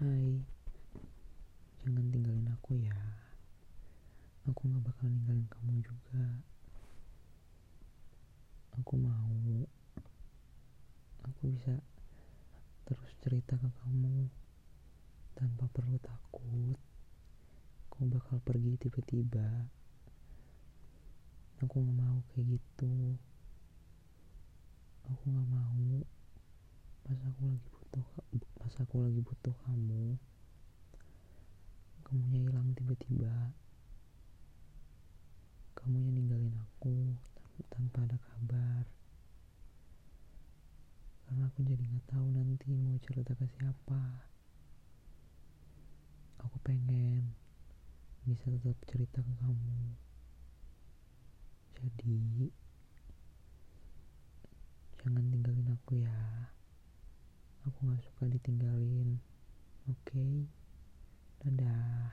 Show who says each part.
Speaker 1: Hai, jangan tinggalin aku ya. Aku gak bakal ninggalin kamu juga. Aku mau aku bisa terus cerita ke kamu tanpa perlu takut. Kau bakal pergi tiba-tiba. Aku gak mau kayak gitu. Aku gak mau pas aku lagi aku lagi butuh kamu kamunya hilang tiba-tiba kamunya ninggalin aku tanpa ada kabar. Karena aku jadi nggak tahu nanti mau cerita ke siapa. Aku pengen bisa tetap cerita ke kamu. Jadi jangan tinggalin aku ya aku gak suka ditinggalin oke okay? dadah